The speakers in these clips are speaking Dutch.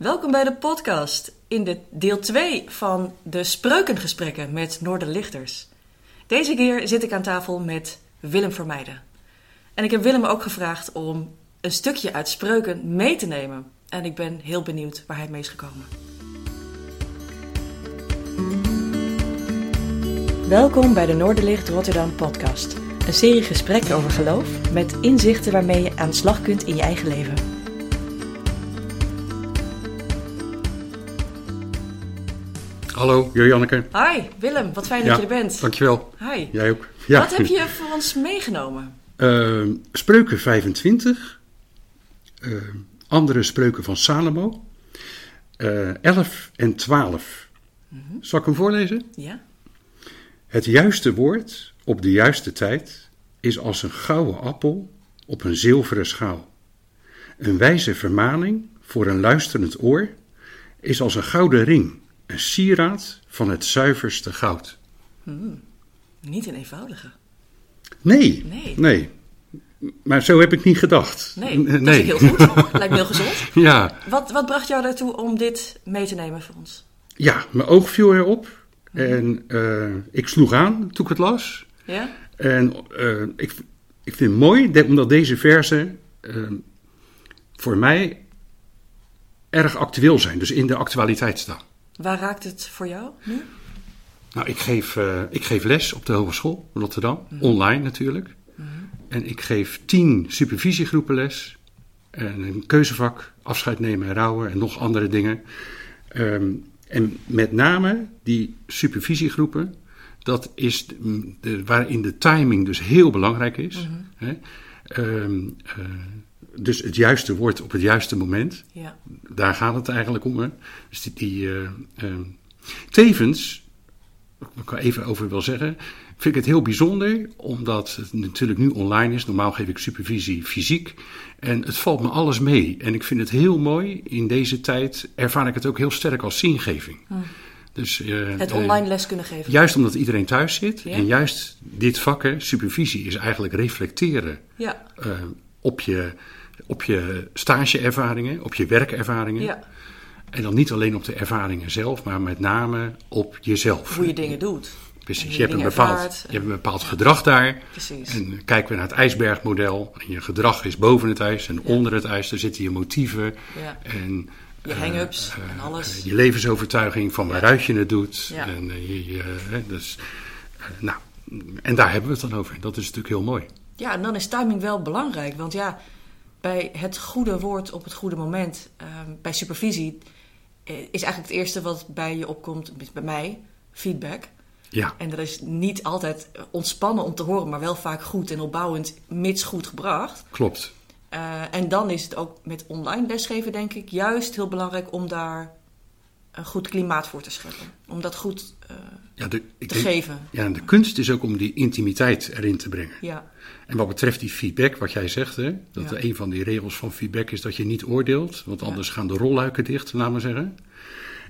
Welkom bij de podcast in de deel 2 van de spreukengesprekken met Noorderlichters. Deze keer zit ik aan tafel met Willem Vermeijden. En ik heb Willem ook gevraagd om een stukje uit spreuken mee te nemen. En ik ben heel benieuwd waar hij mee is gekomen. Welkom bij de Noorderlicht Rotterdam podcast. Een serie gesprekken over geloof met inzichten waarmee je aan de slag kunt in je eigen leven. Hallo, Janneke. Hi Willem, wat fijn dat je er bent. Dankjewel. Hi. Jij ook. Ja. Wat heb je voor ons meegenomen? Eh, spreuken 25. eh, andere spreuken van Salomo. eh 11 en 12. Zal ik hem voorlezen? Ja? Het juiste woord op de juiste tijd is als een gouden appel op een zilveren schaal. Een wijze vermaning voor een luisterend oor is als een gouden ring, een sieraad van het zuiverste goud. Niet een eenvoudige. Nee, Nee. nee. Maar zo heb ik niet gedacht. Nee, N- dat is heel goed. Lijkt me heel gezond. Ja, Wat, wat bracht jou daartoe om dit mee te nemen voor ons? ja, mijn oog viel erop. En eh, ik sloeg aan toen ik het las. Ja? En eh, ik, ik vind het mooi dat- omdat deze versen eh, voor mij erg actueel zijn. Dus in de actualiteit staan. Waar raakt het voor jou nu? Nou, ik geef, eh, ik geef les op de Hogeschool Rotterdam. Online natuurlijk. En ik geef tien supervisiegroepen les. En een keuzevak, afscheid nemen en rouwen en nog andere dingen. Ehm, en met name die supervisiegroepen, dat is de, de- waarin de timing dus heel belangrijk is. Hè? Ehm, eh, dus het juiste woord op het juiste moment Ja. daar gaat het eigenlijk om. Hè? Dus die, die, eh, ehm, tevens, wat ik er even over wil zeggen, vind ik het heel bijzonder, omdat het natuurlijk nu online is. Normaal geef ik supervisie fysiek. En het valt me alles mee. En ik vind het heel mooi. In deze tijd ervaar ik het ook heel sterk als zingeving. Dus, eh, Het eh, online les kunnen geven. Juist omdat iedereen thuis zit. Ja. En juist dit vak, hè, supervisie, is eigenlijk reflecteren Ja. eh, op, je, op je stageervaringen, op je werkervaringen. ja. En dan niet alleen op de ervaringen zelf, maar met name op jezelf. Hoe je dingen doet. Precies, je hebt, een bepaald, ervaart. je hebt een bepaald gedrag daar. Precies. En kijken we naar het ijsbergmodel. En je gedrag is boven het ijs en onder het ijs. Daar zitten je motieven. Ja. En, Je eh, hang-ups eh, en alles. je levensovertuiging van waaruit je het doet. Ja. En, eh, je, je, dus, nou, en daar hebben we het dan over. Dat is natuurlijk heel mooi. Ja, en dan is timing wel belangrijk. Want ja, bij het goede woord op het goede moment, ehm, bij supervisie, eh, is eigenlijk het eerste wat bij je opkomt, bij mij, feedback. Ja, En dat is niet altijd ontspannen om te horen, maar wel vaak goed en opbouwend, mits goed gebracht. klopt. Eh, en dan is het ook met online lesgeven, denk ik, juist heel belangrijk om daar een goed klimaat voor te scheppen. Om dat goed eh, Ja, de, ik te denk- geven. ja, en de kunst is ook om die intimiteit erin te brengen. Ja, En wat betreft die feedback, wat jij zegt, hè, dat Ja. een van die regels van feedback is dat je niet oordeelt, want Ja. anders gaan de rolluiken dicht, laten we zeggen.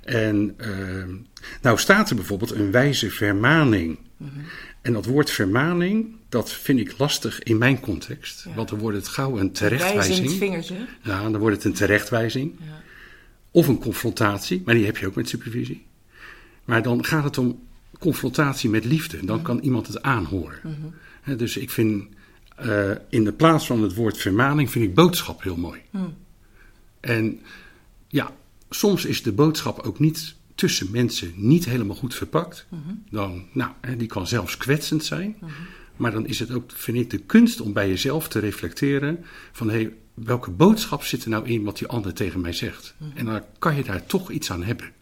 En ehm, nou staat er bijvoorbeeld een wijze vermaning. Mhm. En dat woord vermaning, dat vind ik lastig in mijn context. Ja. Want dan wordt het gauw een wijzend terechtwijzing. vingertje. Ja, dan wordt het een terechtwijzing. Ja. Of een confrontatie, maar die heb je ook met supervisie. Maar dan gaat het om confrontatie met liefde. Dan kan iemand het aanhoren. Hè, dus ik vind eh, in de plaats van het woord vermaning, vind ik boodschap heel mooi. En ja, soms is de boodschap ook niet tussen mensen niet helemaal goed verpakt. Dan, nou, die kan zelfs kwetsend zijn. Maar dan is het ook, vind ik, de kunst om bij jezelf te reflecteren van hé, welke boodschap zit er nou in wat die ander tegen mij zegt? En dan kan je daar toch iets aan hebben.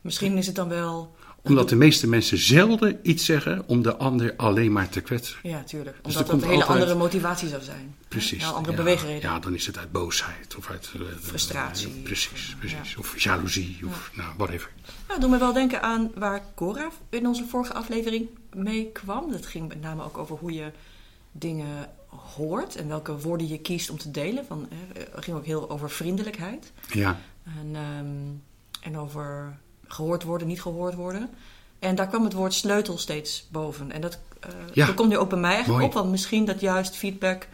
Misschien is het dan wel. Omdat de meeste mensen zelden iets zeggen om de ander alleen maar te kwetsen. Ja, tuurlijk. Dus Omdat dat een hele altijd- andere motivatie zou zijn. Precies. Ja, andere ja, beweegreden. Ja, dan is het uit boosheid of uit eh, Frustratie. eh, precies, precies. Of jaloezie of nou, whatever. Nou, doe me wel denken aan waar Cora in onze vorige aflevering mee kwam. Dat ging met name ook over hoe je dingen hoort en welke woorden je kiest om te delen. Van, eh, het ging ook heel over vriendelijkheid Ja, en, ehm, en over gehoord worden, niet gehoord worden. En daar kwam het woord sleutel steeds boven. En dat, eh, Ja. dat komt nu ook bij mij eigenlijk Mooi. op, want misschien dat juist feedback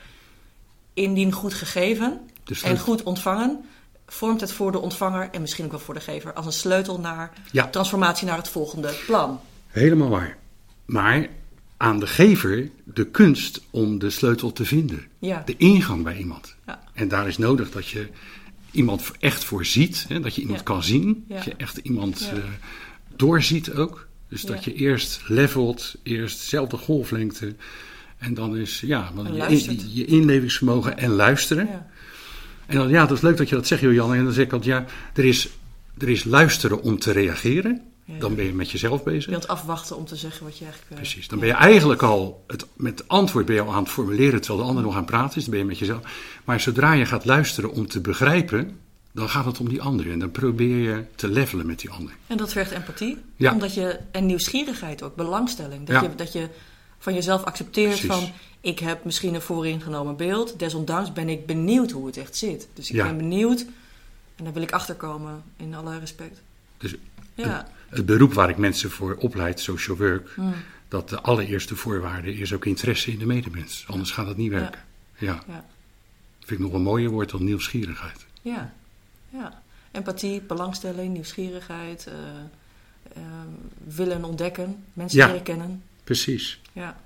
indien goed gegeven dus en goed ontvangen vormt het voor de ontvanger en misschien ook wel voor de gever als een sleutel naar Ja. transformatie naar het volgende plan. Helemaal waar. Maar aan de gever de kunst om de sleutel te vinden. Ja. De ingang bij iemand. Ja. En daar is nodig dat je iemand echt voorziet. Hè? Dat je iemand Ja. kan zien. Dat je echt iemand eh, doorziet ook. Dus dat je eerst levelt, eerst dezelfde golflengte. En dan is ja, dan je, in- je inlevingsvermogen en luisteren. En dan, ja, dat is leuk dat je dat zegt, Johan. En dan zeg ik altijd, ja, er is, er is luisteren om te reageren. Ja. Dan ben je met jezelf bezig. Je wilt afwachten om te zeggen wat je eigenlijk... eh, Precies. Dan ben je eigenlijk al, het, met het antwoord ben je al aan het formuleren terwijl de ander nog aan het praten is. Dan ben je met jezelf. Maar zodra je gaat luisteren om te begrijpen, dan gaat het om die ander. En dan probeer je te levelen met die ander. En dat vergt empathie. Ja. Omdat je, en nieuwsgierigheid ook, belangstelling. Dat, Ja. je, dat je van jezelf accepteert Precies. van... ik heb misschien een vooringenomen beeld. Desondanks ben ik benieuwd hoe het echt zit. Dus ik Ja. ben benieuwd en daar wil ik achterkomen in alle respect. Dus Ja, het beroep waar ik mensen voor opleid, social work, Mm. dat de allereerste voorwaarde is ook interesse in de medemens. Anders gaat het niet werken. Ja. ja, Vind ik nog een mooier woord dan nieuwsgierigheid. ja, ja. Empathie, belangstelling, nieuwsgierigheid... eh, eh, willen ontdekken, mensen Ja. leren kennen. Precies. Ja.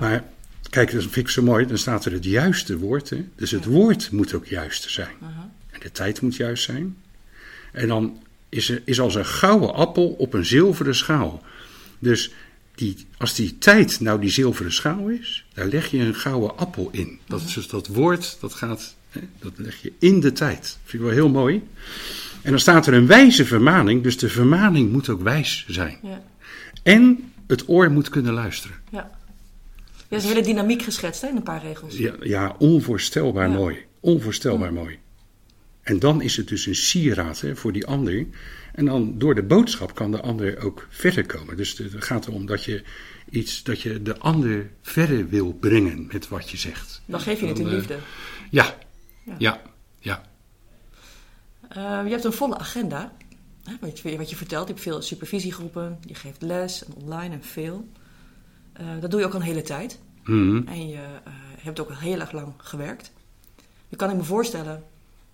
Maar kijk, dat vind ik zo mooi. Dan staat er het juiste woord. Hè? Dus het woord moet ook juist zijn. Aha. En de tijd moet juist zijn. En dan is is als een gouden appel op een zilveren schaal. Dus die, als die tijd nou die zilveren schaal is, daar leg je een gouden appel in. Dat is dus dat woord, dat gaat, hè, dat leg je in de tijd. Vind ik wel heel mooi. En dan staat er een wijze vermaning, dus de vermaning moet ook wijs zijn. Ja. En het oor moet kunnen luisteren. Ja. Een hele dynamiek geschetst hè, in een paar regels. Ja, ja onvoorstelbaar Ja. mooi. Onvoorstelbaar mooi. En dan is het dus een sieraad hè, voor die ander. En dan door de boodschap kan de ander ook verder komen. Dus het gaat erom dat je iets, dat je de ander verder wil brengen met wat je zegt. Dan geef je het in eh, liefde. Ja, Ja. ja, ja. Eh, je hebt een volle agenda. Hè, wat, je, wat je vertelt, je hebt veel supervisiegroepen, je geeft les en online en veel. Eh, dat doe je ook al een hele tijd. Mhm. En je hebt ook al heel erg lang gewerkt. Nu kan ik me voorstellen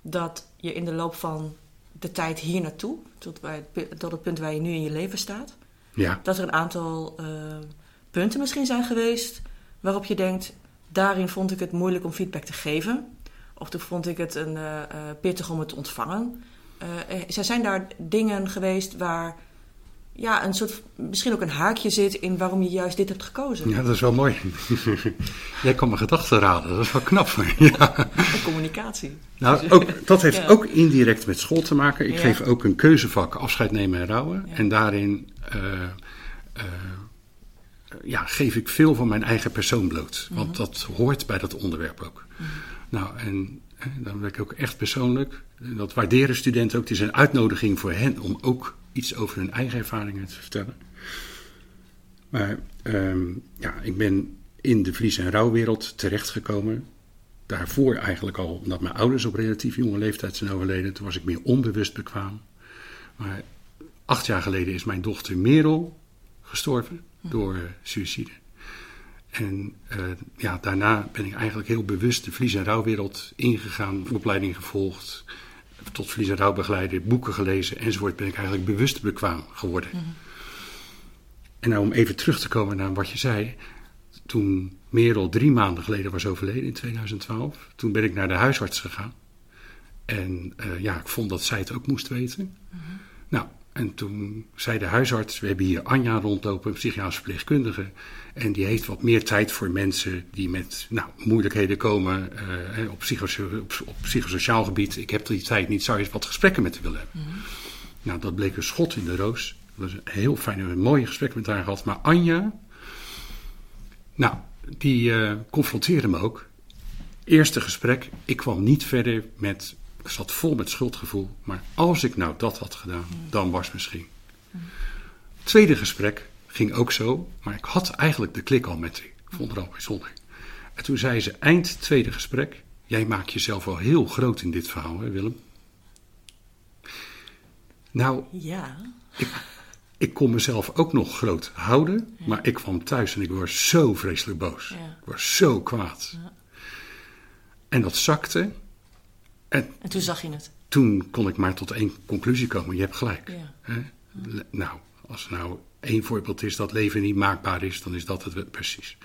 dat je in de loop van de tijd hier naartoe, tot, bij het, tot het punt waar je nu in je leven staat, ja. dat er een aantal eh, punten misschien zijn geweest waarop je denkt, daarin vond ik het moeilijk om feedback te geven. Of toen vond ik het een, eh, eh, pittig om het te ontvangen. Eh, zijn daar dingen geweest waar ja, een soort, misschien ook een haakje zit in waarom je juist dit hebt gekozen? Ja, dat is wel mooi. Jij kan mijn gedachten raden, dat is wel knap van je. Ja. Communicatie. Nou, ook, dat heeft Ja. ook indirect met school te maken. Ik Ja. geef ook een keuzevak afscheid nemen en rouwen. Ja. En daarin eh, eh, ja, geef ik veel van mijn eigen persoon bloot. Mhm. Want dat hoort bij dat onderwerp ook. Nou, en dan ben ik ook echt persoonlijk. Dat waarderen studenten ook. Het is een uitnodiging voor hen om ook iets over hun eigen ervaringen te vertellen. Maar ehm, ja, ik ben in de verlies- en rouwwereld terechtgekomen. Daarvoor eigenlijk al, omdat mijn ouders op relatief jonge leeftijd zijn overleden. Toen was ik meer onbewust bekwaam. Maar acht jaar geleden is mijn dochter Merel gestorven door eh, suïcide. En eh, ja, daarna ben ik eigenlijk heel bewust de verlies- en rouwwereld ingegaan, opleiding gevolgd, tot verlies- en rouwbegeleider, boeken gelezen enzovoort. Ben ik eigenlijk bewust bekwaam geworden. En nou om even terug te komen naar wat je zei. Toen Merel drie maanden geleden was overleden in 2012, toen ben ik naar de huisarts gegaan. En eh, ja, ik vond dat zij het ook moest weten. Nou, en toen zei de huisarts, we hebben hier Anja rondlopen, een psychiatrische verpleegkundige. En die heeft wat meer tijd voor mensen die met nou, moeilijkheden komen eh, op, op, op psychosociaal gebied. Ik heb die tijd niet, zou je eens wat gesprekken met haar willen hebben. Nou, dat bleek een schot in de roos. Dat was een heel fijn, een mooie gesprek met haar gehad. Maar Anja, nou, die eh, confronteerde me ook. Eerste gesprek, ik kwam niet verder met, zat vol met schuldgevoel. Maar als ik nou dat had gedaan, dan was misschien. Tweede gesprek ging ook zo, maar ik had eigenlijk de klik al met haar. Ik vond het al bijzonder. En toen zei ze, eind tweede gesprek, jij maakt jezelf wel heel groot in dit verhaal, hè Willem? Nou, Ja. ik kon mezelf ook nog groot houden, maar ik kwam thuis en ik was zo vreselijk boos. Ja. Ik was zo kwaad. En dat zakte. En En toen zag je het. toen kon ik maar tot één conclusie komen. Je hebt gelijk. Ja. Nou, als er nou één voorbeeld is dat leven niet maakbaar is, dan is dat het precies.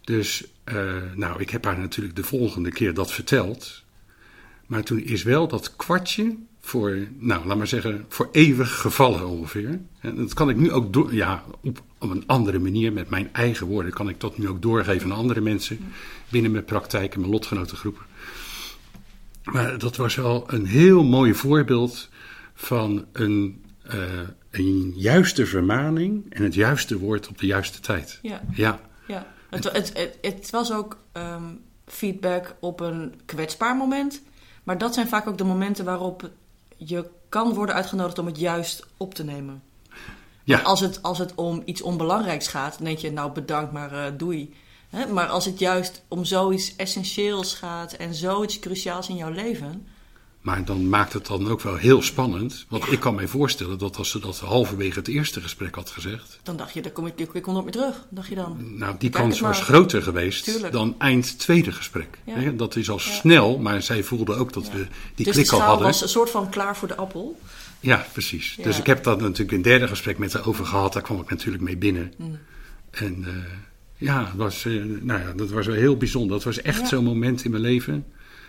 Dus, eh, nou, ik heb haar natuurlijk de volgende keer dat verteld. Maar toen is wel dat kwartje voor, nou, laat maar zeggen, voor eeuwig gevallen ongeveer. En dat kan ik nu ook door, ja, op, op een andere manier, met mijn eigen woorden, kan ik dat nu ook doorgeven aan andere mensen binnen mijn praktijk en mijn lotgenotengroepen. Maar dat was wel een heel mooi voorbeeld van een, eh, een juiste vermaning en het juiste woord op de juiste tijd. Ja. Ja, Ja, het, het, het, het was ook ehm, feedback op een kwetsbaar moment. Maar dat zijn vaak ook de momenten waarop je kan worden uitgenodigd om het juist op te nemen. ja, Als het, als het om iets onbelangrijks gaat, dan denk je, nou bedankt, maar eh, doei. Hè? Maar als het juist om zoiets essentieels gaat en zoiets cruciaals in jouw leven. maar dan maakt het dan ook wel heel spannend. Want ik kan mij voorstellen dat als ze dat halverwege het eerste gesprek had gezegd. Dan dacht je, dan kom ik, ik kom nooit meer terug. Dacht je dan. Nou, die kans was groter geweest Tuurlijk. dan eind tweede gesprek. Ja. Hè, Dat is al Ja. snel, maar zij voelde ook dat we die dus klik al hadden. was een soort van klaar voor de appel. Ja, precies. Dus ik heb dat natuurlijk een derde gesprek met haar over gehad. Daar kwam ik natuurlijk mee binnen. Mm. En eh, ja, het was, eh, nou ja, dat was wel heel bijzonder. Dat was echt Ja. zo'n moment in mijn leven.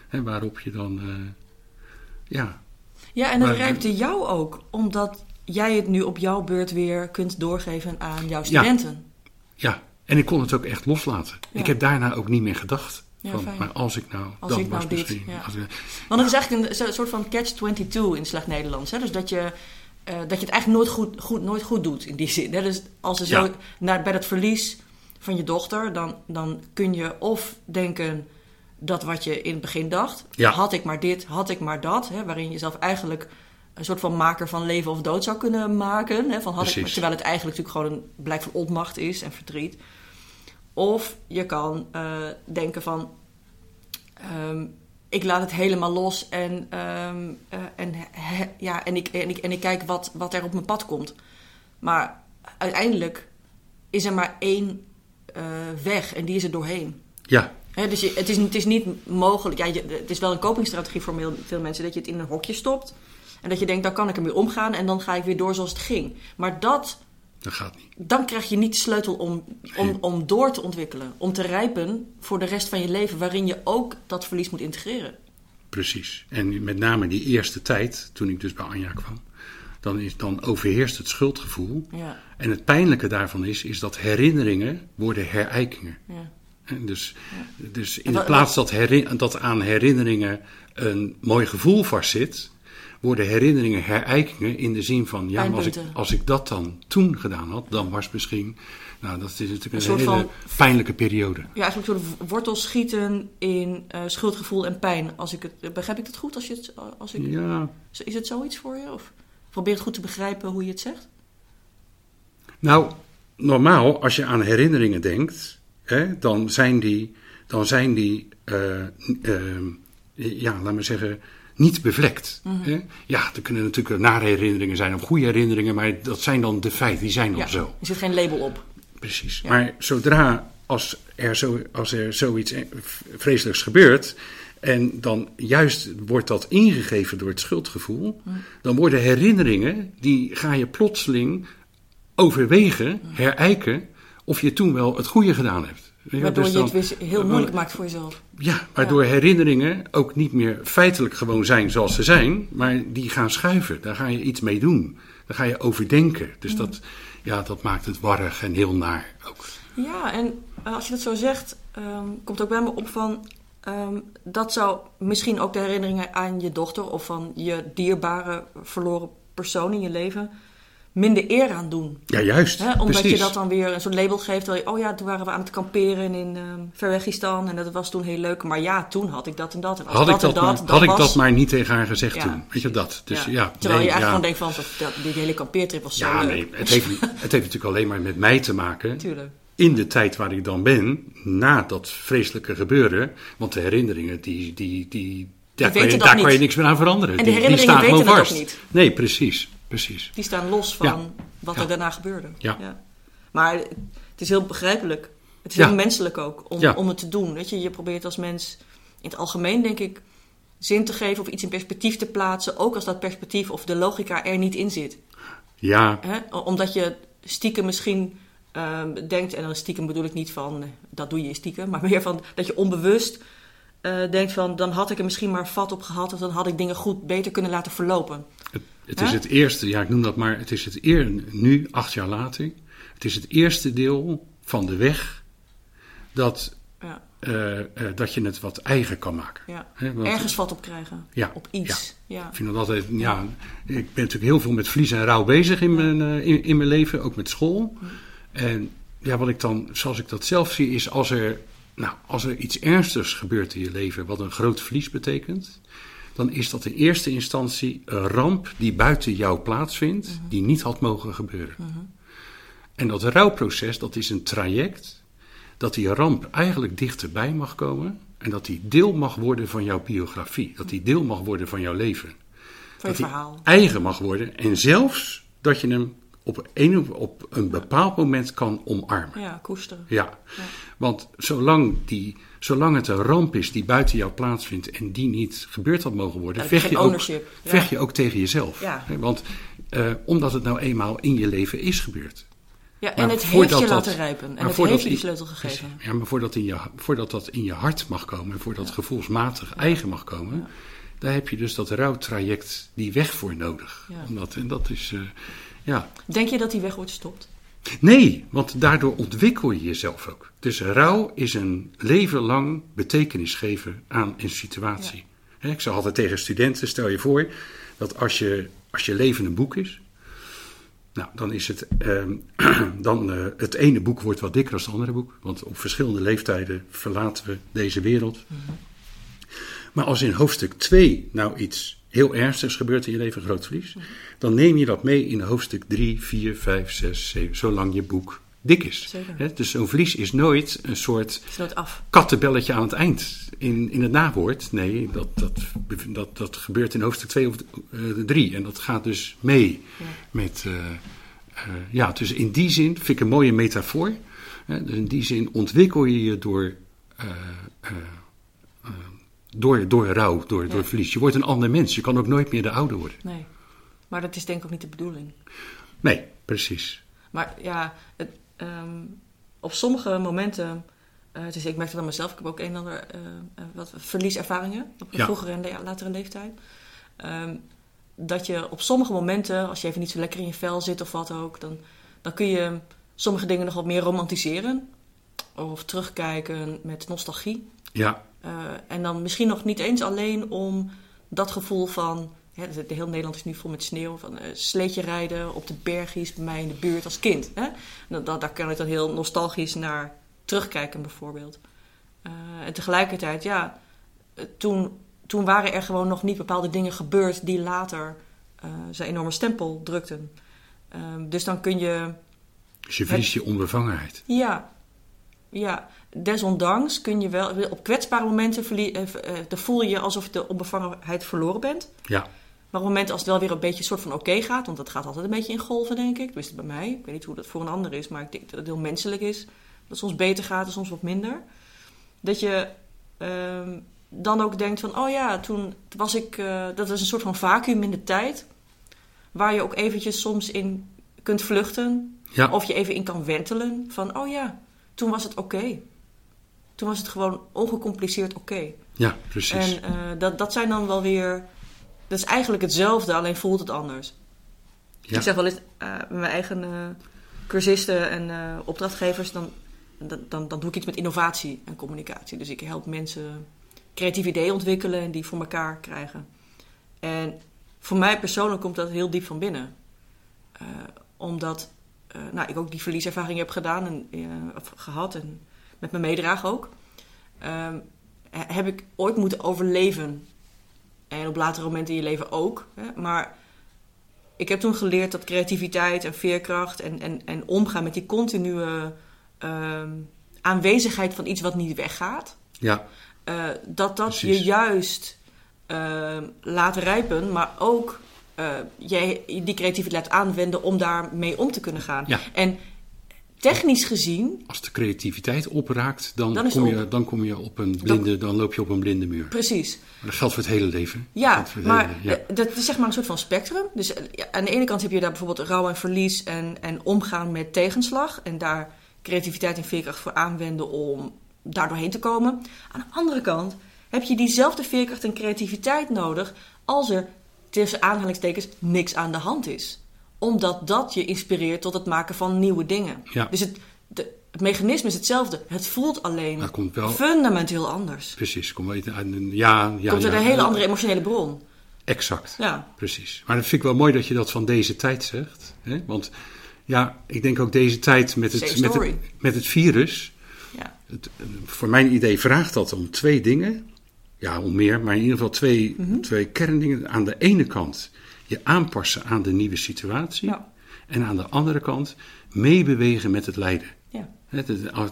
Hè, waarop je dan, eh, ja, Ja, en Maar- rijpte jou ook, omdat jij het nu op jouw beurt weer kunt doorgeven aan jouw studenten. ja. En ik kon het ook echt loslaten. Ja. Ik heb daarna ook niet meer gedacht. Ja, van, maar als ik nou, Als dan ik nou was dit, misschien. ja. als ik- Want het is eigenlijk een soort van catch-22 in slecht Nederlands. Hè? Dus dat je, eh, dat je het eigenlijk nooit goed, goed, nooit goed doet in die zin. Hè? Dus als er zo Ja. naar, bij het verlies van je dochter, dan, dan kun je of denken dat wat je in het begin dacht, Ja. had ik maar dit, had ik maar dat, hè? waarin je jezelf eigenlijk een soort van maker van leven of dood zou kunnen maken. Hè? Van had ik, terwijl het eigenlijk natuurlijk gewoon een blijk van onmacht is en verdriet. Of je kan eh, denken van, ehm, ik laat het helemaal los en, ehm, eh, en, he- ja, en, ik, en, ik, en ik kijk wat, wat er op mijn pad komt. Maar uiteindelijk is er maar één eh, weg en die is er doorheen. ja, dus je, het, is, het is niet mogelijk. Ja, je- het is wel een copingstrategie voor veel, veel mensen dat je het in een hokje stopt. En dat je denkt, dan kan ik ermee omgaan en dan ga ik weer door zoals het ging. Maar dat, dat gaat niet. dan krijg je niet de sleutel om, om, Nee. om door te ontwikkelen. Om te rijpen voor de rest van je leven, waarin je ook dat verlies moet integreren. Precies. En met name die eerste tijd, toen ik dus bij Anja kwam, dan, is, dan overheerst het schuldgevoel. Ja, En het pijnlijke daarvan is, is dat herinneringen worden herijkingen. ja. En Dus, dus in de plaats dat, herin- dat aan herinneringen een mooi gevoel vastzit, worden herinneringen herijkingen in de zin van, ja, maar als ik, als ik dat dan toen gedaan had, dan was misschien, nou dat is natuurlijk een, hele van- pijnlijke periode. Ja, eigenlijk een soort wortels schieten in eh, schuldgevoel en pijn. Als ik het, begrijp ik dat goed? Als je het, als ik, Ja, Is het zoiets voor je? Of probeer het goed te begrijpen hoe je het zegt? Nou, normaal, als je aan herinneringen denkt, hè, dan zijn die, dan zijn die eh, eh, ja, laat maar zeggen, niet bevlekt. Mhm. hè. Ja, er kunnen natuurlijk nare herinneringen zijn of goede herinneringen, maar dat zijn dan de feiten, die zijn dan Ja, zo. er zit geen label op. Precies. Ja. Maar zodra als er, zo, als er zoiets eh, vreselijks gebeurt. En dan juist wordt dat ingegeven door het schuldgevoel. Dan worden herinneringen, die ga je plotseling overwegen, herijken. of je toen wel het goede gedaan hebt. Waardoor dus je het weer heel moeilijk maakt voor jezelf. Ja, waardoor herinneringen ook niet meer feitelijk gewoon zijn zoals ze zijn. maar die gaan schuiven. Daar ga je iets mee doen. Daar ga je overdenken. Dus dat, ja, dat maakt het warrig en heel naar ook. Ja, en als je dat zo zegt, ehm, komt ook bij me op van... ehm, dat zou misschien ook de herinneringen aan je dochter... of van je dierbare verloren persoon in je leven... minder eer aan doen. Ja, juist. Omdat precies. je dat dan weer een soort label geeft. je, oh ja, toen waren we aan het kamperen in ehm Verwegistan... en dat was toen heel leuk. Maar ja, toen had ik dat en dat. En had ik, dat, dat, en maar, dat, had ik dat maar niet tegen haar gezegd Ja. toen. Weet je dat? Dus ja, ja. Terwijl nee, je eigenlijk gewoon denkt van... dat, die hele kampeertrip was zo Ja, leuk. nee, het heeft, het heeft natuurlijk alleen maar met mij te maken. Tuurlijk. In de tijd waar ik dan ben, na dat vreselijke gebeuren. Want de herinneringen, die, die, die, daar, kan je, daar kan je niks meer aan veranderen. En de die, staan gewoon vast. ook niet. Nee, precies. precies. Die staan los van Ja. wat Ja. er daarna gebeurde. Ja. Maar het is heel begrijpelijk. Het is Ja. heel menselijk ook om, Ja. om het te doen. Weet je, je probeert als mens in het algemeen, denk ik, zin te geven of iets in perspectief te plaatsen, ook als dat perspectief of de logica er niet in zit. Ja? Omdat je stiekem misschien ehm, denkt, en dan stiekem bedoel ik niet van eh, dat doe je stiekem, maar meer van dat je onbewust eh, denkt van dan had ik er misschien maar vat op gehad of dan had ik dingen goed beter kunnen laten verlopen. het, het is het eerste, ja, ik noem dat maar, het is het eer, nu, acht jaar later, het is het eerste deel van de weg dat, Ja, eh, dat je het wat eigen kan maken. ja. Hè, want- Ergens vat op krijgen. Ja, Op iets. Ja. Ik vind dat altijd, ja, ik ben natuurlijk heel veel met vlies en rouw bezig in mijn, in, in mijn leven, ook met school. En ja, wat ik dan, zoals ik dat zelf zie, is als er, nou, als er iets ernstigs gebeurt in je leven, wat een groot verlies betekent, dan is dat in eerste instantie een ramp die buiten jou plaatsvindt, die niet had mogen gebeuren. En dat rouwproces, dat is een traject dat die ramp eigenlijk dichterbij mag komen en dat die deel mag worden van jouw biografie, dat die deel mag worden van jouw leven. Van dat die verhaal. eigen mag worden en zelfs dat je hem op een, op een bepaald moment kan omarmen. Ja, koesteren. Ja, want zolang, die, zolang het een ramp is die buiten jou plaatsvindt en die niet gebeurd had mogen worden, Ja, vecht, je ook. Ja. vecht je ook tegen jezelf. Ja. Want eh, omdat het nou eenmaal in je leven is gebeurd. Ja, en Maar het heeft je dat- laten rijpen. En het heeft je die sleutel gegeven. Ja, maar voordat, in je, voordat dat in je hart mag komen, en voordat dat gevoelsmatig eigen mag komen, daar heb je dus dat rouwtraject, die weg voor nodig. Ja. Omdat, en dat is, eh, ja. Denk je dat die weg wordt gestopt? Nee, want daardoor ontwikkel je jezelf ook. Dus rouw is een leven lang betekenis geven aan een situatie. Ik zeg altijd tegen studenten, stel je voor dat als je, als je leven een boek is, nou, dan is het, ehm, dan, eh, het ene boek wordt wat dikker dan het andere boek. Want op verschillende leeftijden verlaten we deze wereld. Maar als in hoofdstuk 2 nou iets heel ernstigs gebeurt in je leven, een groot verlies, dan neem je dat mee in hoofdstuk 3, 4, 5, 6, 7, zolang je boek dik is. Zeker. Dus zo'n verlies is nooit een soort nooit af. kattenbelletje aan het eind in, in het nawoord. Nee, dat, dat, dat, dat gebeurt in hoofdstuk 2 of 3. En dat gaat dus mee Ja. met. eh, eh, ja, dus in die zin vind ik een mooie metafoor. Hè, dus in die zin ontwikkel je je door. Door, door rouw, door, door verlies. Je wordt een ander mens. Je kan ook nooit meer de oude worden. Nee. Maar dat is denk ik ook niet de bedoeling. Nee, precies. Maar ja, het, ehm, op sommige momenten, eh dus ik merk het aan mezelf, ik heb ook een en ander eh, eh, wat verlieservaringen op Ja. vroegere en la- latere leeftijd. Ehm, dat je op sommige momenten, als je even niet zo lekker in je vel zit of wat ook, dan, dan kun je sommige dingen nog wat meer romantiseren. Of terugkijken met nostalgie. Ja, Eh, en dan misschien nog niet eens alleen om dat gevoel van. Hè, de de heel Nederland is nu vol met sneeuw. Van eh, sleetje rijden op de bergjes bij mij in de buurt als kind. Hè? Dat, dat, daar kan ik dan heel nostalgisch naar terugkijken, bijvoorbeeld. Eh, en tegelijkertijd, ja, toen, toen waren er gewoon nog niet bepaalde dingen gebeurd die later zijn enorme stempel drukten. Ehm, dus dan kun je dus je verliest je onbevangenheid. ja, ja. Desondanks kun je wel op kwetsbare momenten verlie- dan voel je je alsof de onbevangenheid verloren bent. Ja, Maar op het moment als het wel weer een beetje een soort van oké gaat, want dat gaat altijd een beetje in golven, denk ik. Tenminste bij mij. Ik weet niet hoe dat voor een ander is, maar ik denk dat het heel menselijk is. Dat het soms beter gaat en soms wat minder. Dat je ehm, dan ook denkt van, oh ja, toen was ik... eh, dat is een soort van vacuüm in de tijd. Waar je ook eventjes soms in kunt vluchten. ja, Of je even in kan wentelen van, oh ja, toen was het oké. Toen was het gewoon ongecompliceerd oké. ja precies. En eh, dat, dat zijn dan wel weer... Dat is eigenlijk hetzelfde, alleen voelt het anders. Ja. Ik zeg wel eens, eh, met mijn eigen eh, cursisten en eh, opdrachtgevers... Dan, dan, dan, dan doe ik iets met innovatie en communicatie. Dus ik help mensen creatieve ideeën ontwikkelen en die voor elkaar krijgen. En voor mij persoonlijk komt dat heel diep van binnen. Eh, omdat eh, nou, ik ook die verlieservaring heb gedaan en eh, of gehad en met mijn meedrager ook. Ehm, he- heb ik ooit moeten overleven. En op latere momenten in je leven ook. Hè? Maar ik heb toen geleerd dat creativiteit en veerkracht en, en, en omgaan met die continue ehm, aanwezigheid van iets wat niet weggaat. Ja, eh, dat dat Precies. je juist ehm, laat rijpen, maar ook eh, je die creativiteit laat aanwenden om daarmee om te kunnen gaan. Ja. En technisch gezien, Als de creativiteit opraakt, dan, kom, je, dan, kom je op een blinde, dan loop je op een blinde muur. precies. Maar dat geldt voor het hele leven. Ja, het maar hele- ja. eh, dat is zeg maar een soort van spectrum. Dus eh, aan de ene kant heb je daar bijvoorbeeld rouw en verlies en, en omgaan met tegenslag. En daar creativiteit en veerkracht voor aanwenden om daar doorheen te komen. Aan de andere kant heb je diezelfde veerkracht en creativiteit nodig als er tussen aanhalingstekens niks aan de hand is. Omdat dat je inspireert tot het maken van nieuwe dingen. Ja. Dus het, de, het mechanisme is hetzelfde. Het voelt alleen Dat komt wel- fundamenteel anders. Precies, kom uit een, ja, ja, Komt uit ja, een hele andere emotionele bron. Exact. Ja. Precies. Maar dat vind ik wel mooi dat je dat van deze tijd zegt. Hè? Want ja, ik denk ook deze tijd met het, met het, met het virus. Ja. Het, voor mijn idee vraagt dat om twee dingen. Ja, om meer, maar in ieder geval twee, Mhm. twee kerndingen. Aan de ene kant je aanpassen aan de nieuwe situatie. Ja. En aan de andere kant meebewegen met het lijden. Ja.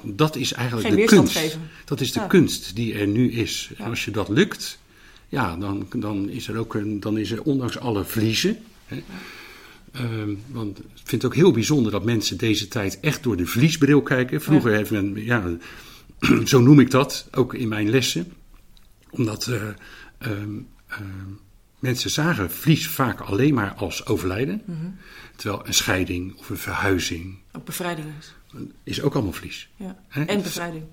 Dat- is eigenlijk Geen de kunst. geven. Dat is de Ja. kunst die er nu is. En als je dat lukt, ja, dan, dan is er ook een, dan is er ondanks alle verliezen. Hè, ehm, want ik vind het ook heel bijzonder dat mensen deze tijd echt door de vliesbril kijken. Vroeger heeft men, ja, zo noem ik dat, ook in mijn lessen. Omdat eh, ehm, ehm, mensen zagen vlies vaak alleen maar als overlijden. Terwijl een scheiding of een verhuizing Ook bevrijding is. is ook allemaal vlies. Ja. En bevrijding.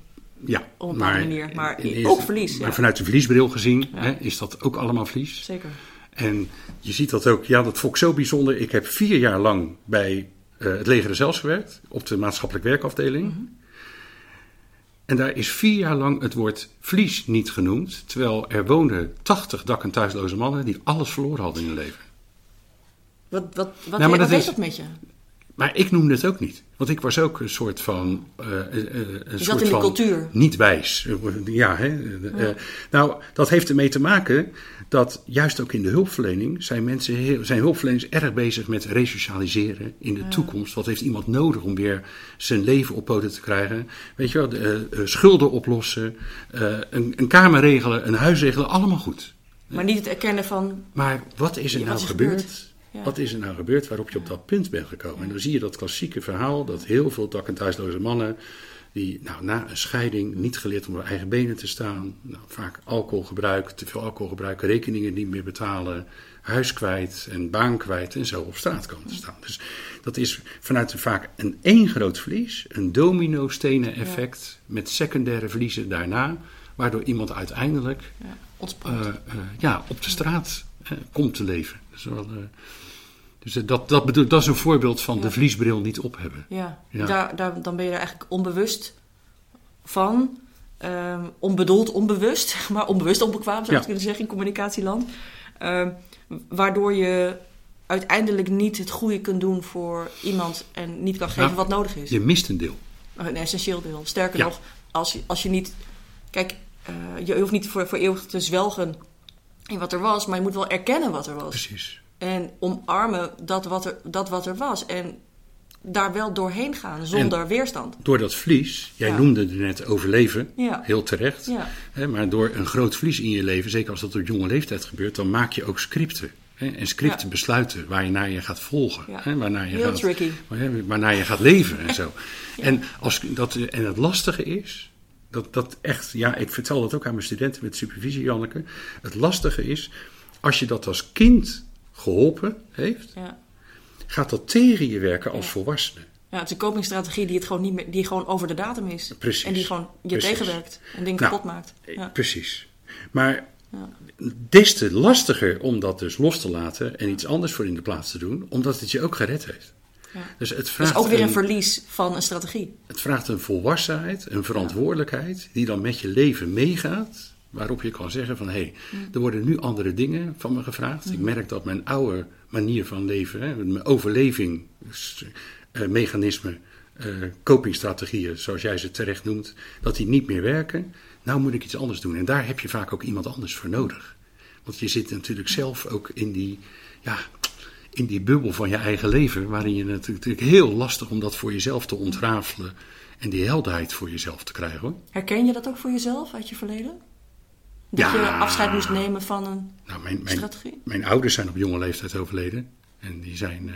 Ja, Op een bepaalde manier, maar in ook verlies, Maar ja. vanuit de verliesbril gezien Ja. is dat ook allemaal verlies. Zeker. En je ziet dat ook, ja, dat vond ik zo bijzonder. Ik heb vier jaar lang bij eh, het leger zelfs gewerkt, op de maatschappelijk werkafdeling. Mhm. En daar is vier jaar lang het woord vlies niet genoemd, terwijl er woonden 80 dak- en thuisloze mannen die alles verloren hadden in hun leven. Wat, wat, wat, Nou, wat dat is- dat met je? Maar ik noemde het ook niet. Want ik was ook een soort van. eh, eh, eh, een zat soort in de van cultuur. Niet wijs. Ja, hè. nou, dat heeft ermee te maken dat juist ook in de hulpverlening zijn mensen, heel, zijn hulpverleners erg bezig met resocialiseren in de toekomst. Wat heeft iemand nodig om weer zijn leven op poten te krijgen? Weet je wel, de, schulden oplossen, een, een kamer regelen, een huis regelen, allemaal goed. Maar niet het erkennen van... Maar wat is er Ja, nou wat is gebeurd? gebeurd? Wat is er nou gebeurd waarop je op dat punt bent gekomen? En dan zie je dat klassieke verhaal dat heel veel dak- en thuisloze mannen... die nou, na een scheiding niet geleerd om op eigen benen te staan... Nou, vaak alcoholgebruik, te veel alcoholgebruik, rekeningen niet meer betalen... huis kwijt en baan kwijt en zo op straat komen te staan. Dus dat is vanuit een, vaak een één groot verlies... een domino-stenen effect met secundaire verliezen daarna... waardoor iemand uiteindelijk Ja, eh, eh, ja, op de straat eh, komt te leven. Dat is wel, dus dat, dat, bedoel, dat is een voorbeeld van de vliesbril niet op hebben. ja, ja. Daar, daar, dan ben je er eigenlijk onbewust van. Ehm, onbedoeld, onbewust. Maar onbewust onbekwaam zou je Ja. kunnen zeggen in communicatieland. Ehm, waardoor je uiteindelijk niet het goede kunt doen voor iemand... en niet kan geven wat nodig is. Je mist een deel. Een essentieel deel. Sterker nog, als je, als je niet... Kijk, eh, je hoeft niet voor, voor eeuwig te zwelgen in wat er was... maar je moet wel erkennen wat er was. Precies. En omarmen dat wat er, dat wat er was. En daar wel doorheen gaan zonder weerstand. Door dat vlies, jij Ja. noemde het net overleven, Ja. heel terecht. Ja. Hè, maar door een groot vlies in je leven, zeker als dat op jonge leeftijd gebeurt, dan maak je ook scripten. Hè, en scripten besluiten waar je naar je gaat volgen. Hè, waarnaar je Heel gaat, tricky. waar- Waarnaar je gaat leven en zo. En, als, dat, en het lastige is, dat, dat echt, ja, ik vertel dat ook aan mijn studenten met supervisie, Janneke. Het lastige is, als je dat als kind geholpen heeft, Ja. gaat dat tegen je werken als Ja. volwassene. Ja, het is een copingstrategie die, het gewoon niet meer, die gewoon over de datum is. Precies. En die gewoon je Precies. tegenwerkt en dingen Nou, kapot maakt. Ja. Precies. Maar Ja. des te lastiger om dat dus los te laten en iets anders voor in de plaats te doen, omdat het je ook gered heeft. Ja. Dus het vraagt, is ook weer een een, verlies van een strategie. het vraagt een volwassenheid, een verantwoordelijkheid, die dan met je leven meegaat, waarop je kan zeggen van hé, hey, Mm. er worden nu andere dingen van me gevraagd. Ik merk dat mijn oude manier van leven, hè, mijn overlevingsmechanismen, eh, copingstrategieën, zoals jij ze terecht noemt, dat die niet meer werken. Nou moet ik iets anders doen. En daar heb je vaak ook iemand anders voor nodig. Want je zit natuurlijk zelf ook in die, ja, in die bubbel van je eigen leven, waarin je natuurlijk natuurlijk heel lastig om dat voor jezelf te ontrafelen en die helderheid voor jezelf te krijgen. Hoor. Herken je dat ook voor jezelf uit je verleden? Dat Ja. je afscheid moest nemen van een Nou, mijn, mijn, strategie? mijn ouders zijn op jonge leeftijd overleden. En die zijn, eh,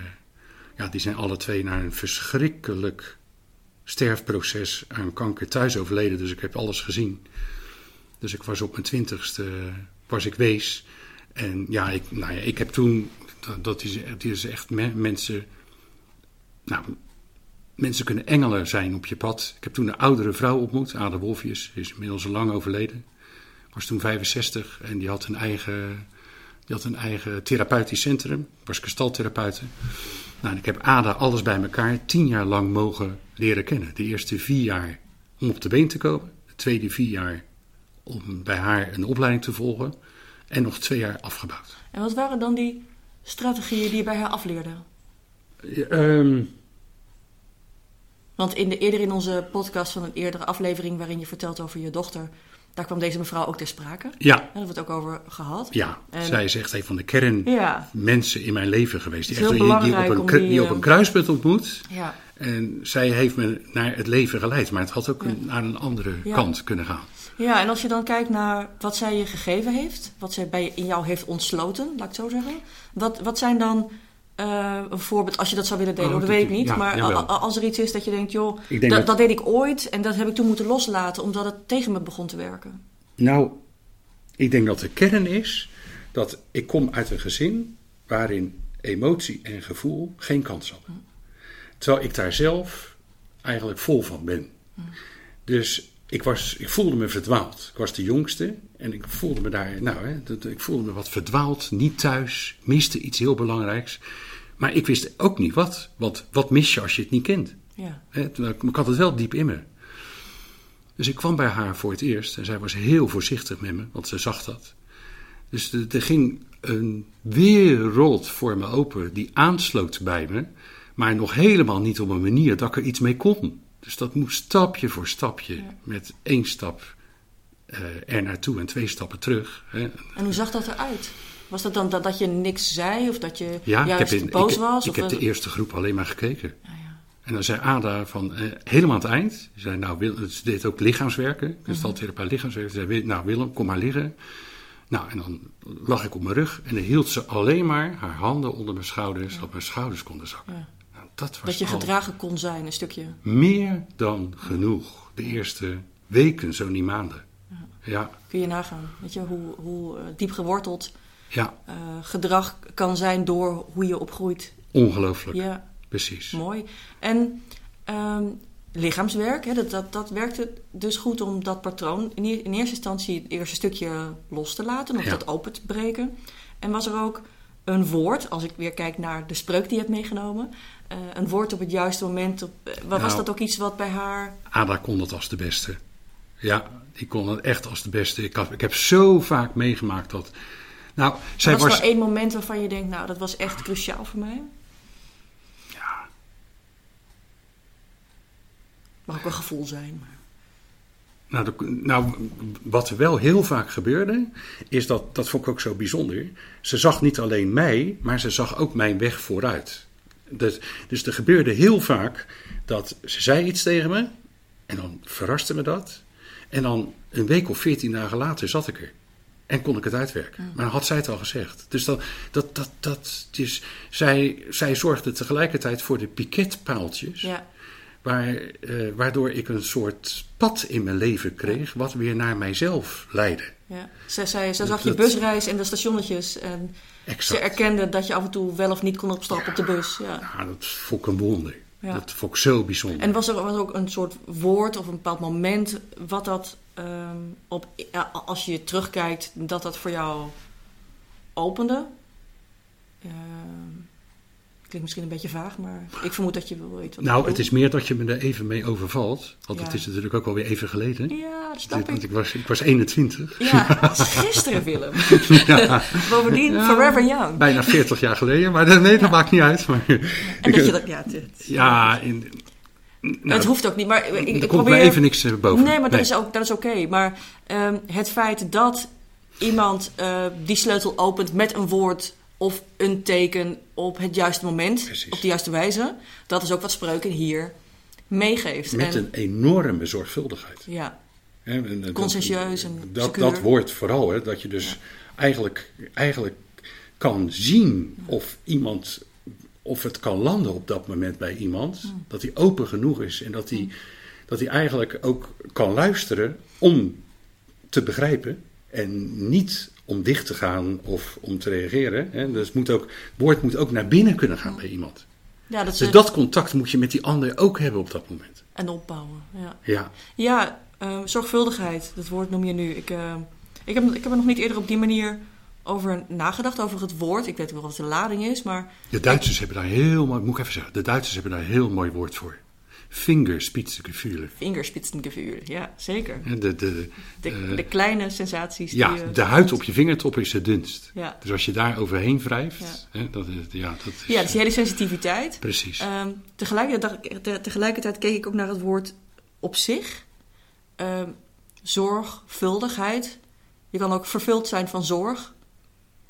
ja, die zijn alle twee naar een verschrikkelijk sterfproces aan kanker thuis overleden. Dus ik heb alles gezien. Dus ik was op mijn twintigste, was ik wees. En ja, ik, nou ja, ik heb toen, dat, dat is, het is echt me- mensen, nou, mensen kunnen engelen zijn op je pad. Ik heb toen een oudere vrouw ontmoet, Ada Wolfius, die is inmiddels al lang overleden. Was toen 65 en die had een eigen, die had een eigen therapeutisch centrum, was gestaltherapeute. Nou, en ik heb Ada alles bij elkaar tien jaar lang mogen leren kennen. De eerste vier jaar om op de been te komen, de tweede vier jaar om bij haar een opleiding te volgen en nog twee jaar afgebouwd. En wat waren dan die strategieën die je bij haar afleerde? Ja, ehm, Want in de, eerder in onze podcast van een eerdere aflevering waarin je vertelt over je dochter, daar kwam deze mevrouw ook ter sprake. ja, Daar hebben we het ook over gehad. ja. En- zij is echt een van de kernmensen Ja, in mijn leven geweest. Die, echt, die, die op een, die, die op eh, een kruispunt ontmoet. ja, En zij heeft me naar het leven geleid. Maar het had ook een- naar een andere kant kunnen gaan. ja, en als je dan kijkt naar wat zij je gegeven heeft, wat zij bij, in jou heeft ontsloten, laat ik het zo zeggen. Wat, wat zijn dan eh, een voorbeeld, als je dat zou willen delen, Oh, dat weet ik niet. ja, maar jawel. als er iets is dat je denkt, joh, denk dat, dat- dat deed ik ooit en dat heb ik toen moeten loslaten omdat het tegen me begon te werken. Nou, ik denk dat de kern is dat ik kom uit een gezin waarin emotie en gevoel geen kans hadden. Terwijl ik daar zelf eigenlijk vol van ben. Dus ik, was, ik voelde me verdwaald. Ik was de jongste en ik voelde me daar, nou, hè, ik voelde me wat verdwaald, niet thuis, miste iets heel belangrijks. Maar ik wist ook niet wat, want wat mis je als je het niet kent? Ja, ik, had het wel diep in me. Dus ik kwam bij haar voor het eerst en zij was heel voorzichtig met me, want ze zag dat. Dus er ging een wereld voor me open die aansloot bij me, maar nog helemaal niet op een manier dat ik er iets mee kon. Dus dat moest stapje voor stapje, Ja. met één stap eh, er naartoe en twee stappen terug. Hè. en hoe zag dat eruit? Was dat dan dat, dat je niks zei of dat je Ja, ik juist heb, in, boos ik, was? ik of heb de eerste groep alleen maar gekeken. Ja, ja. En dan zei Ada van, eh, helemaal aan het eind, ze zei, nou, Wil, ze deed ook lichaamswerken, Mhm. gestaltherapeut lichaamswerken. Ze zei, nou Willem, kom maar liggen. Nou, en dan lag ik op mijn rug en dan hield ze alleen maar haar handen onder mijn schouders, zodat mijn schouders konden zakken. Nou, dat was Dat je gedragen kon zijn, een stukje. meer dan genoeg. De eerste weken, zo niet maanden. Ja, Kun je nagaan. Weet je, hoe, hoe eh, diep geworteld ja, eh, gedrag kan zijn door hoe je opgroeit. ongelooflijk. Ja, Precies. mooi. En ehm, lichaamswerk, hè, dat, dat, dat werkte dus goed om dat patroon in, eer- in eerste instantie het eerste stukje los te laten, of Ja. dat open te breken. En was er ook een woord, als ik weer kijk naar de spreuk die je hebt meegenomen, eh, een woord op het juiste moment. Op, eh, wa- was Nou. dat ook iets wat bij haar. Ada kon dat als de beste. Ja, die kon het echt als de beste. Ik, had, ik heb zo vaak meegemaakt dat. Nou, zij was was. nou één moment waarvan je denkt, nou, dat was echt cruciaal voor mij? Ja, Mag ook een gevoel zijn. Maar... nou, de- nou, wat wel heel vaak gebeurde, is dat, dat vond ik ook zo bijzonder. Ze zag niet alleen mij, maar ze zag ook mijn weg vooruit. Dus, dus er gebeurde heel vaak dat ze zei iets tegen me, en dan verraste me dat. En dan een week of veertien dagen later zat ik er. En kon ik het uitwerken. Maar dan had zij het al gezegd. Dus dat, dat, dat, dat dus zij, zij zorgde tegelijkertijd voor de piketpaaltjes. Ja, Waar, eh, waardoor ik een soort pad in mijn leven kreeg. Wat weer naar mijzelf leidde. ja. Zij, zij, zij zag je busreis en de stationnetjes. En Exact. ze erkende dat je af en toe wel of niet kon opstappen op de bus. Ja. Dat vond ik een wonder. Ja. Dat vond ik zo bijzonder. En was er was ook een soort woord of een bepaald moment wat dat ehm, op, als je terugkijkt, dat dat voor jou opende? Ehm, klinkt misschien een beetje vaag, maar ik vermoed dat je wel weet wat nou, het is meer dat je me er even mee overvalt. Want Ja. het is natuurlijk ook alweer even geleden. Ja, dat snap Want ik. ik was, ik was 21. Ja, dat is gisteren, Willem. Ja, Bovendien, Ja. forever young. bijna 40 jaar geleden. Maar dat- nee, dat maakt niet uit. Maar, En ik- dat je dat, ja, het- ja, in, nou, het hoeft ook niet, maar ik, ik er komt probeer... even niks eh, boven. Nee, maar dat is, ook, dat is oké. Maar ehm, het feit dat iemand eh, die sleutel opent met een woord of een teken op het juiste moment, Precies. op de juiste wijze, dat is ook wat spreuken hier meegeeft. Met en, een enorme zorgvuldigheid. ja, Hè, en dat- Conscientieus en dat, secuur. dat woord vooral, hè, dat je dus eigenlijk, eigenlijk kan zien of iemand of het kan landen op dat moment bij iemand. Dat hij open genoeg is en dat hij, dat hij eigenlijk ook kan luisteren om te begrijpen. En niet om dicht te gaan of om te reageren. Hè. Dus het, moet ook, het woord moet ook naar binnen kunnen gaan bij iemand. Ja, dat Dus dat contact moet je met die ander ook hebben op dat moment. En opbouwen, ja. Ja, Ja, eh, zorgvuldigheid, dat woord noem je nu. Ik, eh, ik, heb, ik heb nog niet eerder op die manier over nagedacht, over het woord. Ik weet wel wat de lading is, maar de Duitsers hebben daar heel mooi, moet ik even zeggen, de Duitsers hebben daar een heel mooi woord voor. Fingerspitzengefühle. vingerspitsengevoel, ja, zeker. De, de, De, eh, de kleine sensaties ja, die je de huid op je vingertop is het dunst. Ja. Dus als je daar overheen wrijft, hè, dat is, ja, dat is, ja, dus die hele sensitiviteit. precies. Ehm, tegelijkertijd, te- tegelijkertijd keek ik ook naar het woord op zich. Ehm, zorgvuldigheid. Je kan ook vervuld zijn van zorg.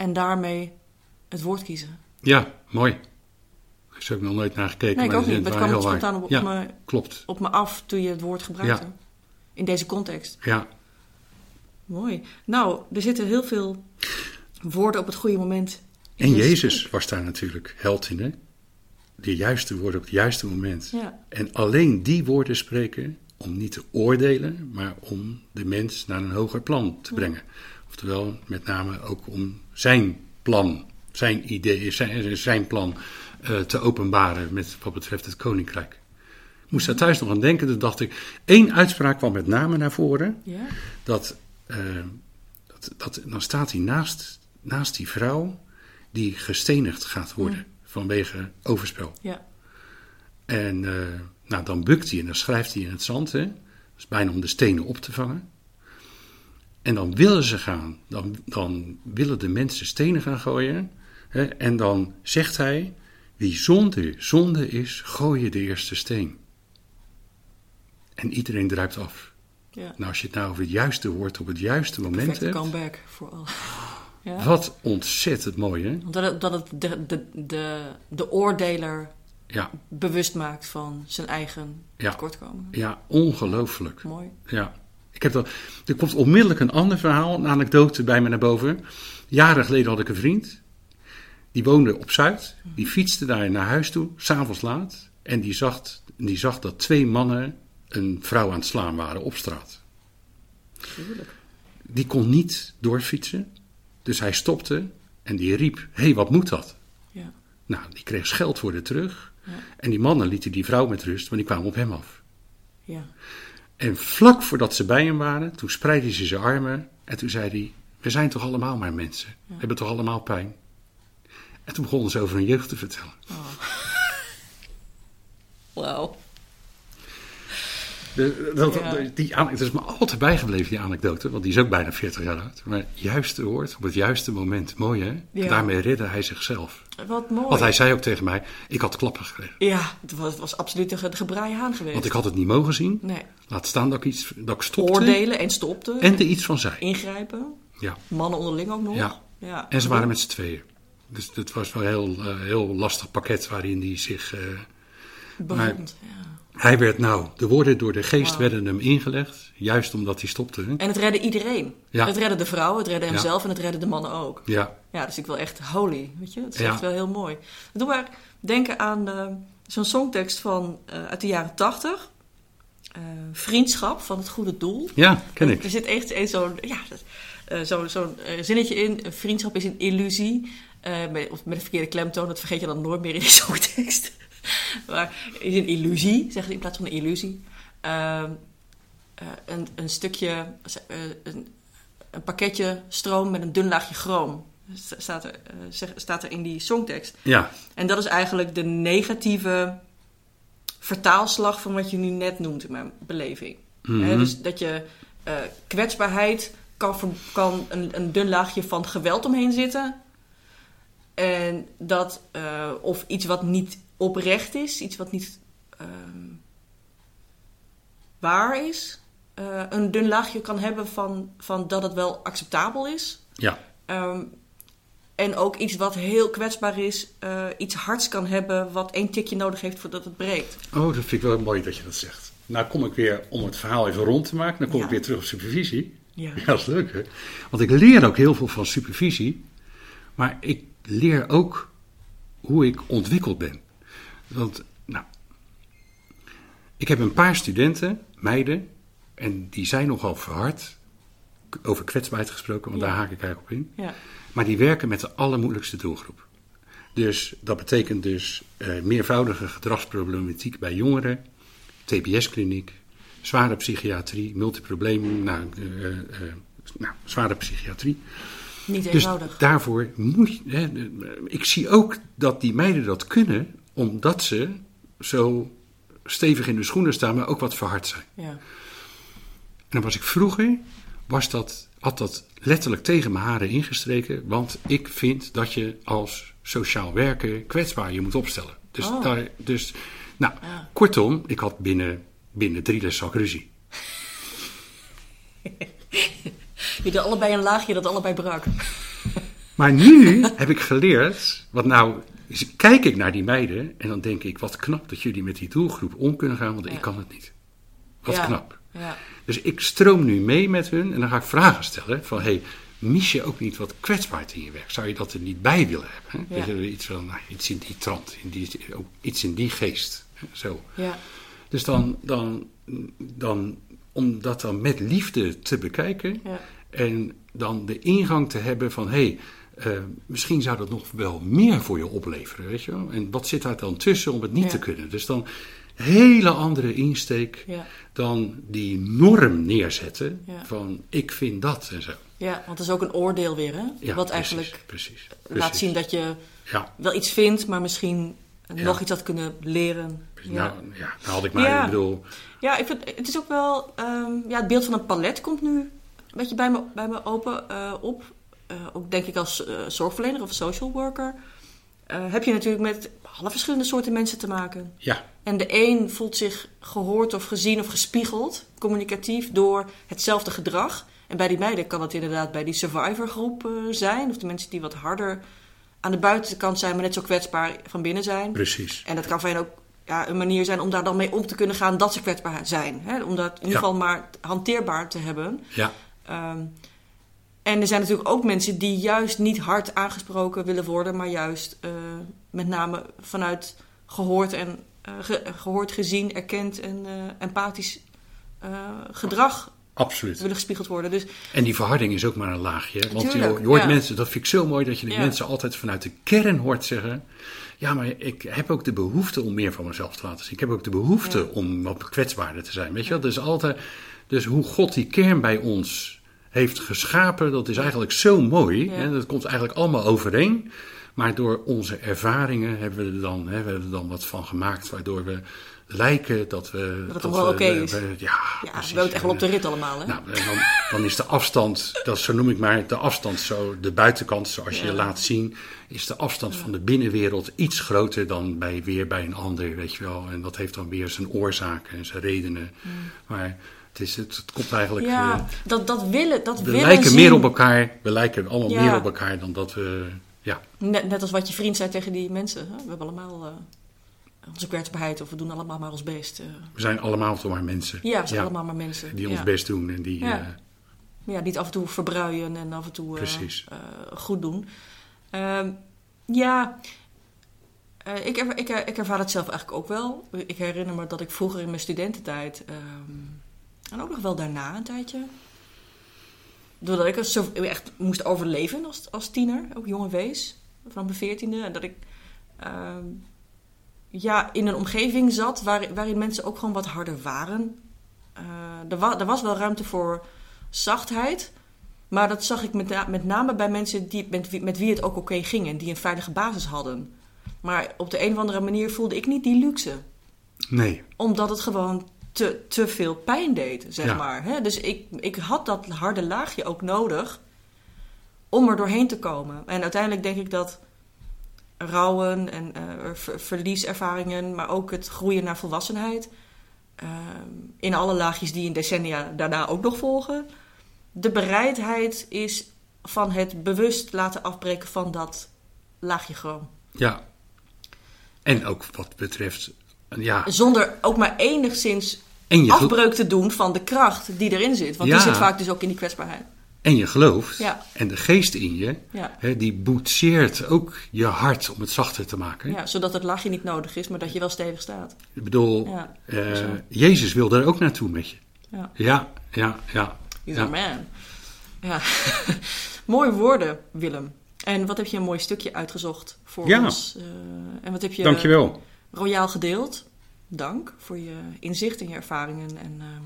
En daarmee het woord kiezen. Ja, mooi. Daar heb ik nog nooit naar gekeken. Nee, ik maar ook niet. kwam heel spontaan op, op, ja, me, klopt. op me af toen je het woord gebruikte. Ja. In deze context. Ja, Mooi. Nou, er zitten heel veel woorden op het goede moment. in en Jezus was daar natuurlijk held in, hè? De juiste woorden op het juiste moment. Ja. En alleen die woorden spreken om niet te oordelen, maar om de mens naar een hoger plan te brengen. Oftewel, met name ook om zijn plan, zijn idee, zijn, zijn plan eh, te openbaren met wat betreft het koninkrijk. Ik moest daar thuis nog aan denken, toen dacht ik, één uitspraak kwam met name naar voren. Ja? dat, eh, dat, dat dan staat hij naast, naast die vrouw die gestenigd gaat worden vanwege overspel. Ja. En eh, nou, dan bukt hij en dan schrijft hij in het zand, hè? dat is bijna om de stenen op te vangen. En dan willen ze gaan, dan, dan willen de mensen stenen gaan gooien. Hè? En dan zegt hij, wie zonde, zonde is, gooi je de eerste steen. En iedereen druipt af. ja. Nou, als je het nou over het juiste woord op het juiste moment Perfecte hebt. comeback voor al. Ja? Wat ontzettend mooi, hè? Omdat het, dat het de, de, de, de oordeler Ja, bewust maakt van zijn eigen tekortkomingen. ja ongelooflijk. Mooi. Ja. Ik heb dat, er komt onmiddellijk een ander verhaal, een anekdote bij me naar boven. Jaren geleden had ik een vriend. Die woonde op Zuid. Die fietste daar naar huis toe, s'avonds laat. En die zag, die zag dat twee mannen een vrouw aan het slaan waren op straat. Tuurlijk. Die kon niet doorfietsen. Dus hij stopte en die riep: Hé, hey, wat moet dat? Ja. Nou, die kreeg scheldwoorden terug. Ja. En die mannen lieten die vrouw met rust, maar die kwamen op hem af. Ja. En vlak voordat ze bij hem waren, toen spreidde hij zijn armen. En toen zei hij: We zijn toch allemaal maar mensen? We hebben toch allemaal pijn? En toen begonnen ze over hun jeugd te vertellen. Wauw. De, dat, Ja. de- die, het is me altijd bijgebleven, die anekdote, want die is ook bijna 40 jaar oud. Maar juiste woord op het juiste moment. Mooi hè? Ja. Daarmee redde hij zichzelf. Wat mooi. Want hij zei ook tegen mij: Ik had klappen gekregen. Ja, het was, het was absoluut de, ge- de gebraaide haan geweest. Want ik had het niet mogen zien. Nee. Laat staan dat ik, iets, dat ik stopte. Oordelen en stopten. En er iets van zei. Ingrijpen. Ja. Mannen onderling ook nog. Ja. ja. En ze waren met z'n tweeën. Dus het was wel een heel, eh, heel lastig pakket waarin hij zich. Bevond, ja. Hij werd nou, de woorden door de geest werden hem ingelegd. Juist omdat hij stopte. hè? En het redde iedereen. Ja. Het redde de vrouw, het redde Ja. hemzelf en het redde de mannen ook. Ja, Ja, dus ik wil echt holy, weet je. Het is Ja. echt wel heel mooi. Doe maar denken aan eh, zo'n songtekst van, eh, uit de jaren tachtig. Eh, vriendschap van het goede doel. ja, ken Er ik. zit echt een zo'n ja, zo, zo'n zinnetje in. Vriendschap is een illusie. Met, of met een verkeerde klemtoon, dat vergeet je dan nooit meer in die songtekst. maar is een illusie, zeggen ze in plaats van een illusie. Ehm, eh, een, een stukje, eh, een, een pakketje stroom met een dun laagje chroom. Staat er, eh, zeg- staat er in die songtekst. Ja, En dat is eigenlijk de negatieve vertaalslag van wat je nu net noemt in mijn beleving. Mhm. Dus dat je kwetsbaarheid kan, kan een, een dun laagje van geweld omheen zitten. En dat, of iets wat niet oprecht is, iets wat niet ehm, waar is, eh, een dun laagje kan hebben van, van dat het wel acceptabel is. ja, Ehm, en ook iets wat heel kwetsbaar is, eh, iets hards kan hebben, wat één tikje nodig heeft voordat het breekt. Oh, dat vind ik wel mooi dat je dat zegt. Nou kom ik weer, om het verhaal even rond te maken, dan kom Ja. ik weer terug op supervisie. Ja. Ja, dat is leuk hè. Want ik leer ook heel veel van supervisie. Maar ik leer ook hoe ik ontwikkeld ben. Want, nou, ik heb een paar studenten, meiden, en die zijn nogal verhard. Over kwetsbaarheid gesproken, want Ja. daar haak ik eigenlijk op in. Ja. Maar die werken met de allermoeilijkste doelgroep. Dus dat betekent dus eh, meervoudige gedragsproblematiek bij jongeren, TBS-kliniek, zware psychiatrie, multiprobleem, nou, eh, eh, nou, zware psychiatrie. Niet Dus eenvoudig. daarvoor moet je. Hè, ik zie ook dat die meiden dat kunnen, omdat ze zo stevig in de schoenen staan, maar ook wat verhard zijn. Ja. En dan was ik vroeger, was dat, had dat letterlijk tegen mijn haren ingestreken. Want ik vind dat je als sociaal werker kwetsbaar je moet opstellen. Dus, Oh. daar, dus nou, Ja. kortom, ik had binnen, binnen drie lessen ruzie. Jullie allebei een laagje dat allebei brak. Maar nu heb ik geleerd, wat nou, kijk ik naar die meiden en dan denk ik, wat knap dat jullie met die doelgroep om kunnen gaan, want Ja. ik kan het niet. Wat Ja. knap. Ja. Dus ik stroom nu mee met hun en dan ga ik vragen stellen van, hey, mis je ook niet wat kwetsbaarheid in je werk? Zou je dat er niet bij willen hebben? Weet je, iets, van, nou, iets in die trant, in die, ook iets in die geest. hè, Zo. Ja. Dus dan, dan, dan, om dat dan met liefde te bekijken en dan de ingang te hebben van, hé, hey, eh, misschien zou dat nog wel meer voor je opleveren, weet je wel? En wat zit daar dan tussen om het niet Ja. te kunnen? Dus dan hele andere insteek Ja. dan die norm neerzetten Ja. van, ik vind dat en zo. ja, want het is ook een oordeel weer, hè? Ja, Wat precies, eigenlijk precies, laat zien dat je wel iets vindt, maar misschien nog iets had kunnen leren. Ja. nou, ja, nou had ik maar, ik bedoel, Ja, ik vind, het is ook wel... ehm, ja, het beeld van een palet komt nu een beetje bij me, bij me open eh, op. Eh, ook denk ik als eh, zorgverlener of social worker... eh, heb je natuurlijk met alle verschillende soorten mensen te maken. ja, En de een voelt zich gehoord of gezien of gespiegeld, communicatief, door hetzelfde gedrag. En bij die meiden kan het inderdaad bij die survivorgroep zijn. Of de mensen die wat harder aan de buitenkant zijn, maar net zo kwetsbaar van binnen zijn. precies. En dat kan voor hen ook ja, een manier zijn om daar dan mee om te kunnen gaan dat ze kwetsbaar zijn. Hè? Om dat in ieder Ja. geval maar hanteerbaar te hebben. Ja, Ehm, en er zijn natuurlijk ook mensen die juist niet hard aangesproken willen worden, maar juist eh, met name vanuit gehoord en eh, ge- gehoord, gezien, erkend en eh, empathisch gedrag absoluut. willen gespiegeld worden. Dus En die verharding is ook maar een laagje. Want je, Tuurlijk, je hoort ja. mensen, dat vind ik zo mooi, dat je de Ja. mensen altijd vanuit de kern hoort zeggen. Ja, maar ik heb ook de behoefte om meer van mezelf te laten zien. Ik heb ook de behoefte Ja. om wat kwetsbaarder te zijn. Weet je wel? Dus, altijd, dus hoe God die kern bij ons heeft geschapen, dat is eigenlijk zo mooi. Ja. Hè? Dat komt eigenlijk allemaal overeen. Maar door onze ervaringen hebben we er dan, hè, we hebben er dan wat van gemaakt, waardoor we lijken dat we. Dat het allemaal we- oké is. we- ja, ja, precies. we het echt wel op de rit allemaal. Hè? Nou, dan, dan is de afstand, dat zo noem ik maar, de afstand zo, de buitenkant zoals je Ja. je laat zien, is de afstand van de binnenwereld iets groter dan bij, weer bij een ander, weet je wel. En dat heeft dan weer zijn oorzaken en zijn redenen. Maar het, is, het, het komt eigenlijk, ja, eh, dat, dat willen, dat we willen lijken zien. meer op elkaar, we lijken allemaal Ja. meer op elkaar dan dat we, ja, Net, net als wat je vriend zei tegen die mensen. Hè? We hebben allemaal eh, onze kwetsbaarheid of we doen allemaal maar ons best. eh. we zijn allemaal toch maar mensen. ja, we zijn allemaal maar mensen. Die ja. ons best doen en die, Ja. Ja, niet af en toe verbruien en af en toe Precies. goed doen. Ehm, ja, ik, ik, ik ervaar het zelf eigenlijk ook wel. Ik herinner me dat ik vroeger in mijn studententijd, ehm, en ook nog wel daarna een tijdje, doordat ik zo echt moest overleven als, als tiener, ook jonge wees, van mijn veertiende, en dat ik ehm, ja, in een omgeving zat waar, waarin mensen ook gewoon wat harder waren. Eh, er, wa- er was wel ruimte voor zachtheid. Maar dat zag ik met, met name bij mensen die, met wie het ook oké ging en die een veilige basis hadden. Maar op de een of andere manier voelde ik niet die luxe. nee, Omdat het gewoon te, te veel pijn deed, zeg Ja. maar. Hè? Dus ik, ik had dat harde laagje ook nodig om er doorheen te komen. En uiteindelijk denk ik dat rouwen en eh, ver- verlieservaringen, maar ook het groeien naar volwassenheid, eh, in alle laagjes die in decennia daarna ook nog volgen, de bereidheid is van het bewust laten afbreken van dat laagje gewoon. ja. En ook wat betreft, ja, Zonder ook maar enigszins en afbreuk te doen van de kracht die erin zit. Want die zit vaak dus ook in die kwetsbaarheid. en je gelooft. Ja. En de geest in je, Ja. hè, die boetseert ook je hart om het zachter te maken. Ja, zodat het laagje niet nodig is, maar dat je wel stevig staat. Ik bedoel, eh. Jezus wil daar ook naartoe met je. Ja. Ja, ja, ja. He's ja. a man. Ja, mooie woorden, Willem. En wat heb je een mooi stukje uitgezocht voor Ja. ons? eh, en wat heb je Dankjewel. Royaal gedeeld? Dank voor je inzicht en je ervaringen. En ehm,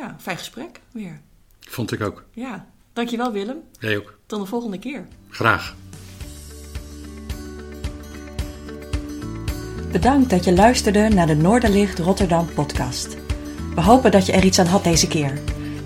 ja, fijn gesprek weer. Vond ik ook. Ja, dankjewel Willem. Jij ook. Tot de volgende keer. Graag. Bedankt dat je luisterde naar de Noorderlicht Rotterdam podcast. We hopen dat je er iets aan had deze keer.